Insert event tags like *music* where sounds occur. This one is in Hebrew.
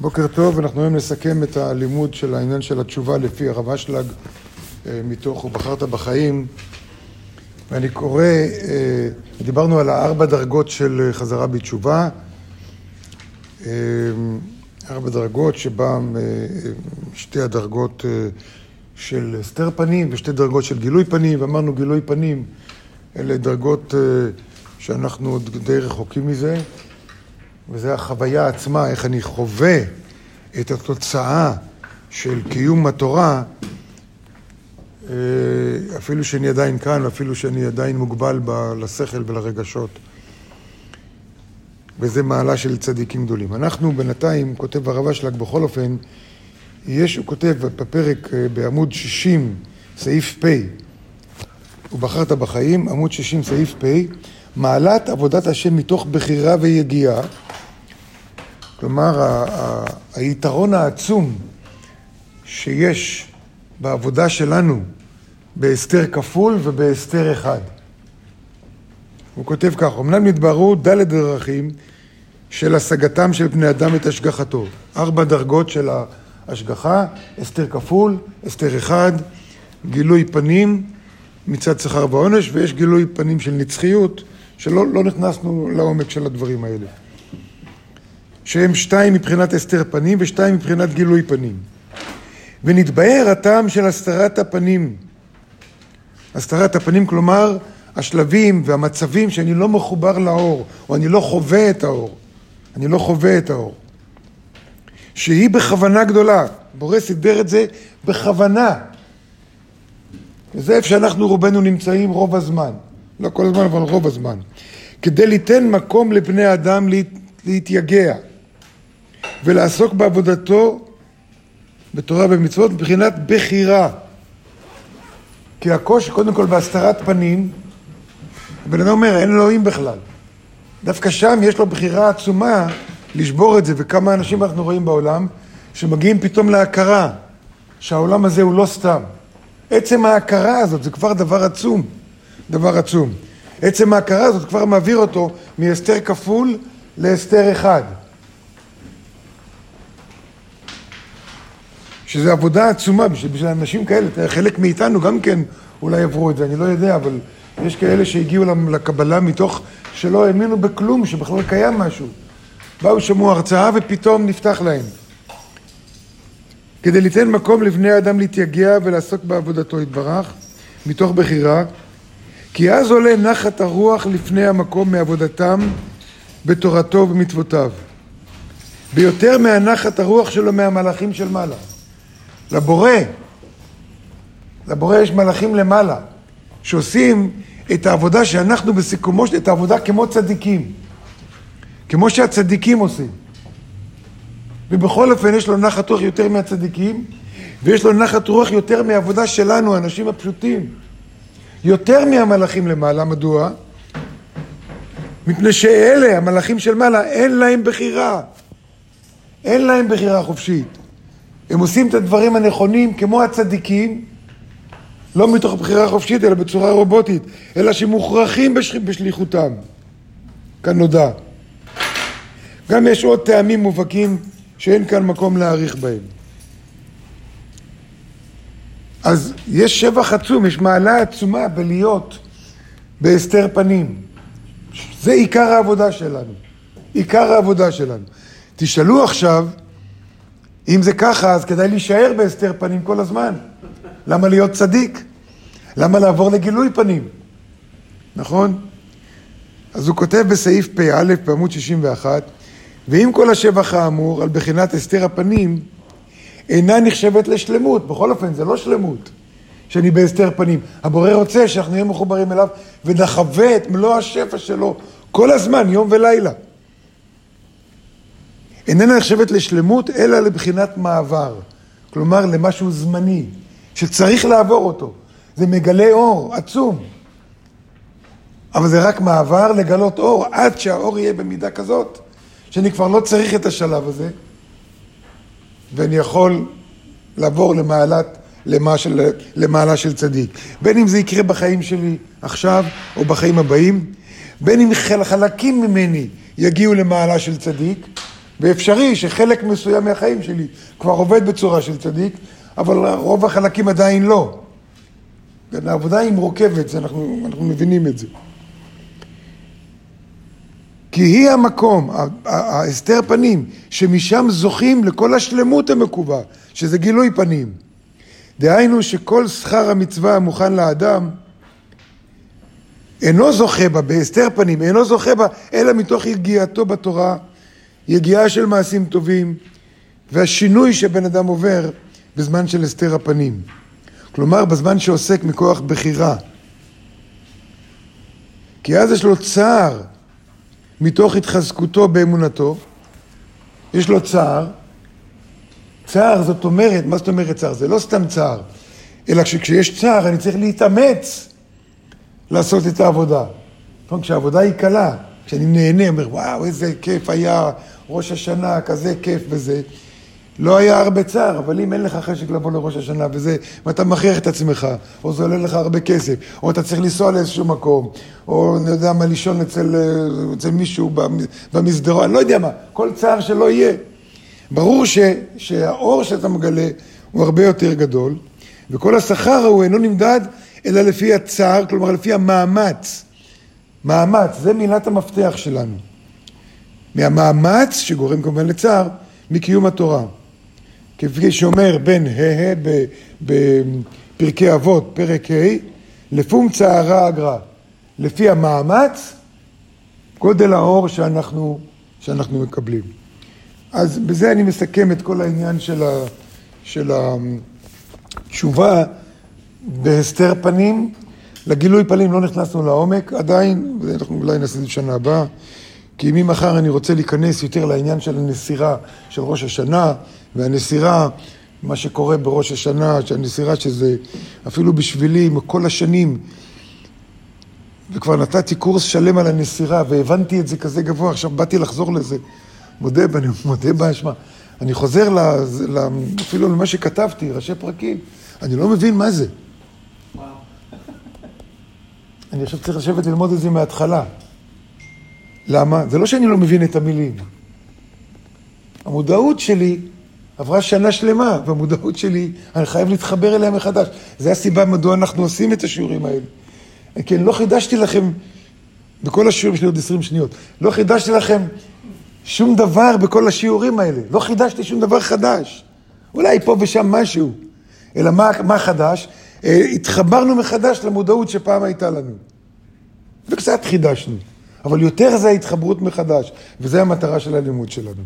בוקר טוב, אנחנו היום נסכם את הלימוד של העניין של התשובה לפי הרב אשלג אה, מתוך ובחרת בחיים ואני קורא, אה, דיברנו על הארבע דרגות של חזרה בתשובה. אה, ארבע דרגות שבהם שתי הדרגות של הסתר פנים ושתי דרגות של גילוי פנים. ואמרנו גילוי פנים אלה דרגות שאנחנו עוד די רחוקים מזה וזה החוויה עצמה, איך אני חווה את התוצאה של קיום התורה, אה, אפילו שאני עדיין כאן, אפילו שאני עדיין מוגבל לשכל ולרגשות. וזה מעלה של צדיקים גדולים. אנחנו בינתיים, כותב הרב אשלג, בכל אופן, יש, הוא כותב בפרק אה, בעמוד 60, סעיף פ', ובחרת בחיים, עמוד 60, סעיף פ', מעלת עבודת השם מתוך בחירה ויגיעה כלומר, היתרון העצום שיש בעבודה שלנו בהסתר כפול ובהסתר אחד. הוא כותב כך, אמנם נתבררו ד' דרכים של השגתם של בני אדם את השגחתו. ארבע דרגות של ההשגחה, הסתר כפול, הסתר אחד, גילוי פנים מצד שכר ועונש, ויש גילוי פנים של נצחיות, שלא לא נכנסנו לעומק של הדברים האלה. שהם שתיים מבחינת הסתר פנים ושתיים מבחינת גילוי פנים. ונתבהר הטעם של הסתרת הפנים. הסתרת הפנים, כלומר, השלבים והמצבים שאני לא מחובר לאור, או אני לא חווה את האור. אני לא חווה את האור. שהיא בכוונה גדולה. בורא סידר את זה בכוונה. וזה איפה שאנחנו רובנו נמצאים רוב הזמן. לא כל הזמן, אבל רוב הזמן. כדי ליתן מקום לבני אדם להת... להתייגע. ולעסוק בעבודתו בתורה ובמצוות מבחינת בחירה. כי הקושי, קודם כל בהסתרת פנים, הבן אדם אומר, אין אלוהים בכלל. דווקא שם יש לו בחירה עצומה לשבור את זה, וכמה אנשים אנחנו רואים בעולם שמגיעים פתאום להכרה שהעולם הזה הוא לא סתם. עצם ההכרה הזאת זה כבר דבר עצום, דבר עצום. עצם ההכרה הזאת כבר מעביר אותו מהסתר כפול להסתר אחד. שזו עבודה עצומה בשביל, בשביל אנשים כאלה, חלק מאיתנו גם כן אולי עברו את זה, אני לא יודע, אבל יש כאלה שהגיעו לקבלה מתוך שלא האמינו בכלום, שבכלל קיים משהו. באו, שמעו הרצאה ופתאום נפתח להם. כדי ליתן מקום לבני האדם להתייגע ולעסוק בעבודתו יתברך, מתוך בחירה, כי אז עולה נחת הרוח לפני המקום מעבודתם בתורתו ובמצוותיו. ביותר מהנחת הרוח שלו מהמלאכים של מעלה. לבורא. לבורא יש מלאכים למעלה, שעושים את העבודה שאנחנו בסיכומו, את העבודה כמו צדיקים. כמו שהצדיקים עושים. ובכל אופן יש לו נחת רוח יותר מהצדיקים, ויש לו נחת רוח יותר מהעבודה שלנו, האנשים הפשוטים. יותר מהמלאכים למעלה, מדוע? מפני שאלה, המלאכים של מעלה, אין להם בחירה. אין להם בחירה חופשית. הם עושים את הדברים הנכונים כמו הצדיקים, לא מתוך בחירה חופשית, אלא בצורה רובוטית, אלא שמוכרחים בשל... בשליחותם. כאן נודע. גם יש עוד טעמים מובהקים שאין כאן מקום להעריך בהם. אז יש שבח עצום, יש מעלה עצומה בלהיות בהסתר פנים. זה עיקר העבודה שלנו. עיקר העבודה שלנו. תשאלו עכשיו, אם זה ככה, אז כדאי להישאר בהסתר פנים כל הזמן. למה להיות צדיק? למה לעבור לגילוי פנים? נכון? אז הוא כותב בסעיף פא בעמוד 61, ואם כל השבח האמור על בחינת הסתר הפנים אינה נחשבת לשלמות, בכל אופן זה לא שלמות שאני בהסתר פנים. הבורא רוצה שאנחנו נהיה מחוברים אליו ונחווה את מלוא השפע שלו כל הזמן, יום ולילה. איננה נחשבת לשלמות, אלא לבחינת מעבר. כלומר, למשהו זמני, שצריך לעבור אותו. זה מגלה אור עצום. אבל זה רק מעבר לגלות אור, עד שהאור יהיה במידה כזאת, שאני כבר לא צריך את השלב הזה, ואני יכול לעבור למעלת, למה של, למעלה של צדיק. בין אם זה יקרה בחיים שלי עכשיו, או בחיים הבאים, בין אם חלקים ממני יגיעו למעלה של צדיק, ואפשרי שחלק מסוים מהחיים שלי כבר עובד בצורה של צדיק, אבל רוב החלקים עדיין לא. העבודה היא מורכבת, אנחנו, אנחנו מבינים את זה. כי היא המקום, ההסתר פנים, שמשם זוכים לכל השלמות המקובה, שזה גילוי פנים. דהיינו שכל שכר המצווה המוכן לאדם אינו זוכה בה, בהסתר פנים, אינו זוכה בה, אלא מתוך יגיעתו בתורה, יגיעה של מעשים טובים, והשינוי שבן אדם עובר בזמן של הסתר הפנים. כלומר, בזמן שעוסק מכוח בחירה. כי אז יש לו צער מתוך התחזקותו באמונתו, יש לו צער. צער זאת אומרת, מה זאת אומרת צער? זה לא סתם צער, אלא שכשיש צער אני צריך להתאמץ לעשות את העבודה. נכון? כשהעבודה היא קלה, כשאני נהנה, אומר, וואו, איזה כיף היה ראש השנה, כזה כיף וזה. לא היה הרבה צער, אבל אם אין לך חשק לבוא לראש השנה וזה, ואתה מכריח את עצמך, או זה עולה לך הרבה כסף, או אתה צריך לנסוע לאיזשהו מקום, או אני יודע מה, לישון אצל, אצל מישהו במסדרון, אני לא יודע מה, כל צער שלא יהיה. ברור ש, שהאור שאתה מגלה הוא הרבה יותר גדול, וכל השכר הוא אינו נמדד אלא לפי הצער, כלומר לפי המאמץ. מאמץ, זה מילת המפתח שלנו. מהמאמץ, שגורם כמובן לצער, מקיום התורה. כפי שאומר בן ה' בפרקי אבות, פרק ה', לפום צערה אגרה. לפי המאמץ, גודל האור שאנחנו, שאנחנו מקבלים. אז בזה אני מסכם את כל העניין של, ה, של התשובה בהסתר פנים. לגילוי פנים לא נכנסנו לעומק עדיין, ואנחנו אולי נעשה את זה בשנה הבאה. כי ממחר אני רוצה להיכנס יותר לעניין של הנסירה של ראש השנה, והנסירה, מה שקורה בראש השנה, שהנסירה שזה אפילו בשבילי, כל השנים, וכבר נתתי קורס שלם על הנסירה, והבנתי את זה כזה גבוה, עכשיו באתי לחזור לזה. מודה, ואני *laughs* מודה באשמה. אני חוזר ל, ל, אפילו למה שכתבתי, ראשי פרקים, אני לא מבין מה זה. אני עכשיו צריך לשבת ללמוד את זה מההתחלה. למה? זה לא שאני לא מבין את המילים. המודעות שלי עברה שנה שלמה, והמודעות שלי, אני חייב להתחבר אליה מחדש. זו הסיבה מדוע אנחנו עושים את השיעורים האלה. כן, לא חידשתי לכם, בכל השיעורים שלי עוד 20 שניות, לא חידשתי לכם שום דבר בכל השיעורים האלה. לא חידשתי שום דבר חדש. אולי פה ושם משהו. אלא מה, מה חדש? אה, התחברנו מחדש למודעות שפעם הייתה לנו. וקצת חידשנו. אבל יותר זה ההתחברות מחדש, וזו המטרה של הלימוד שלנו.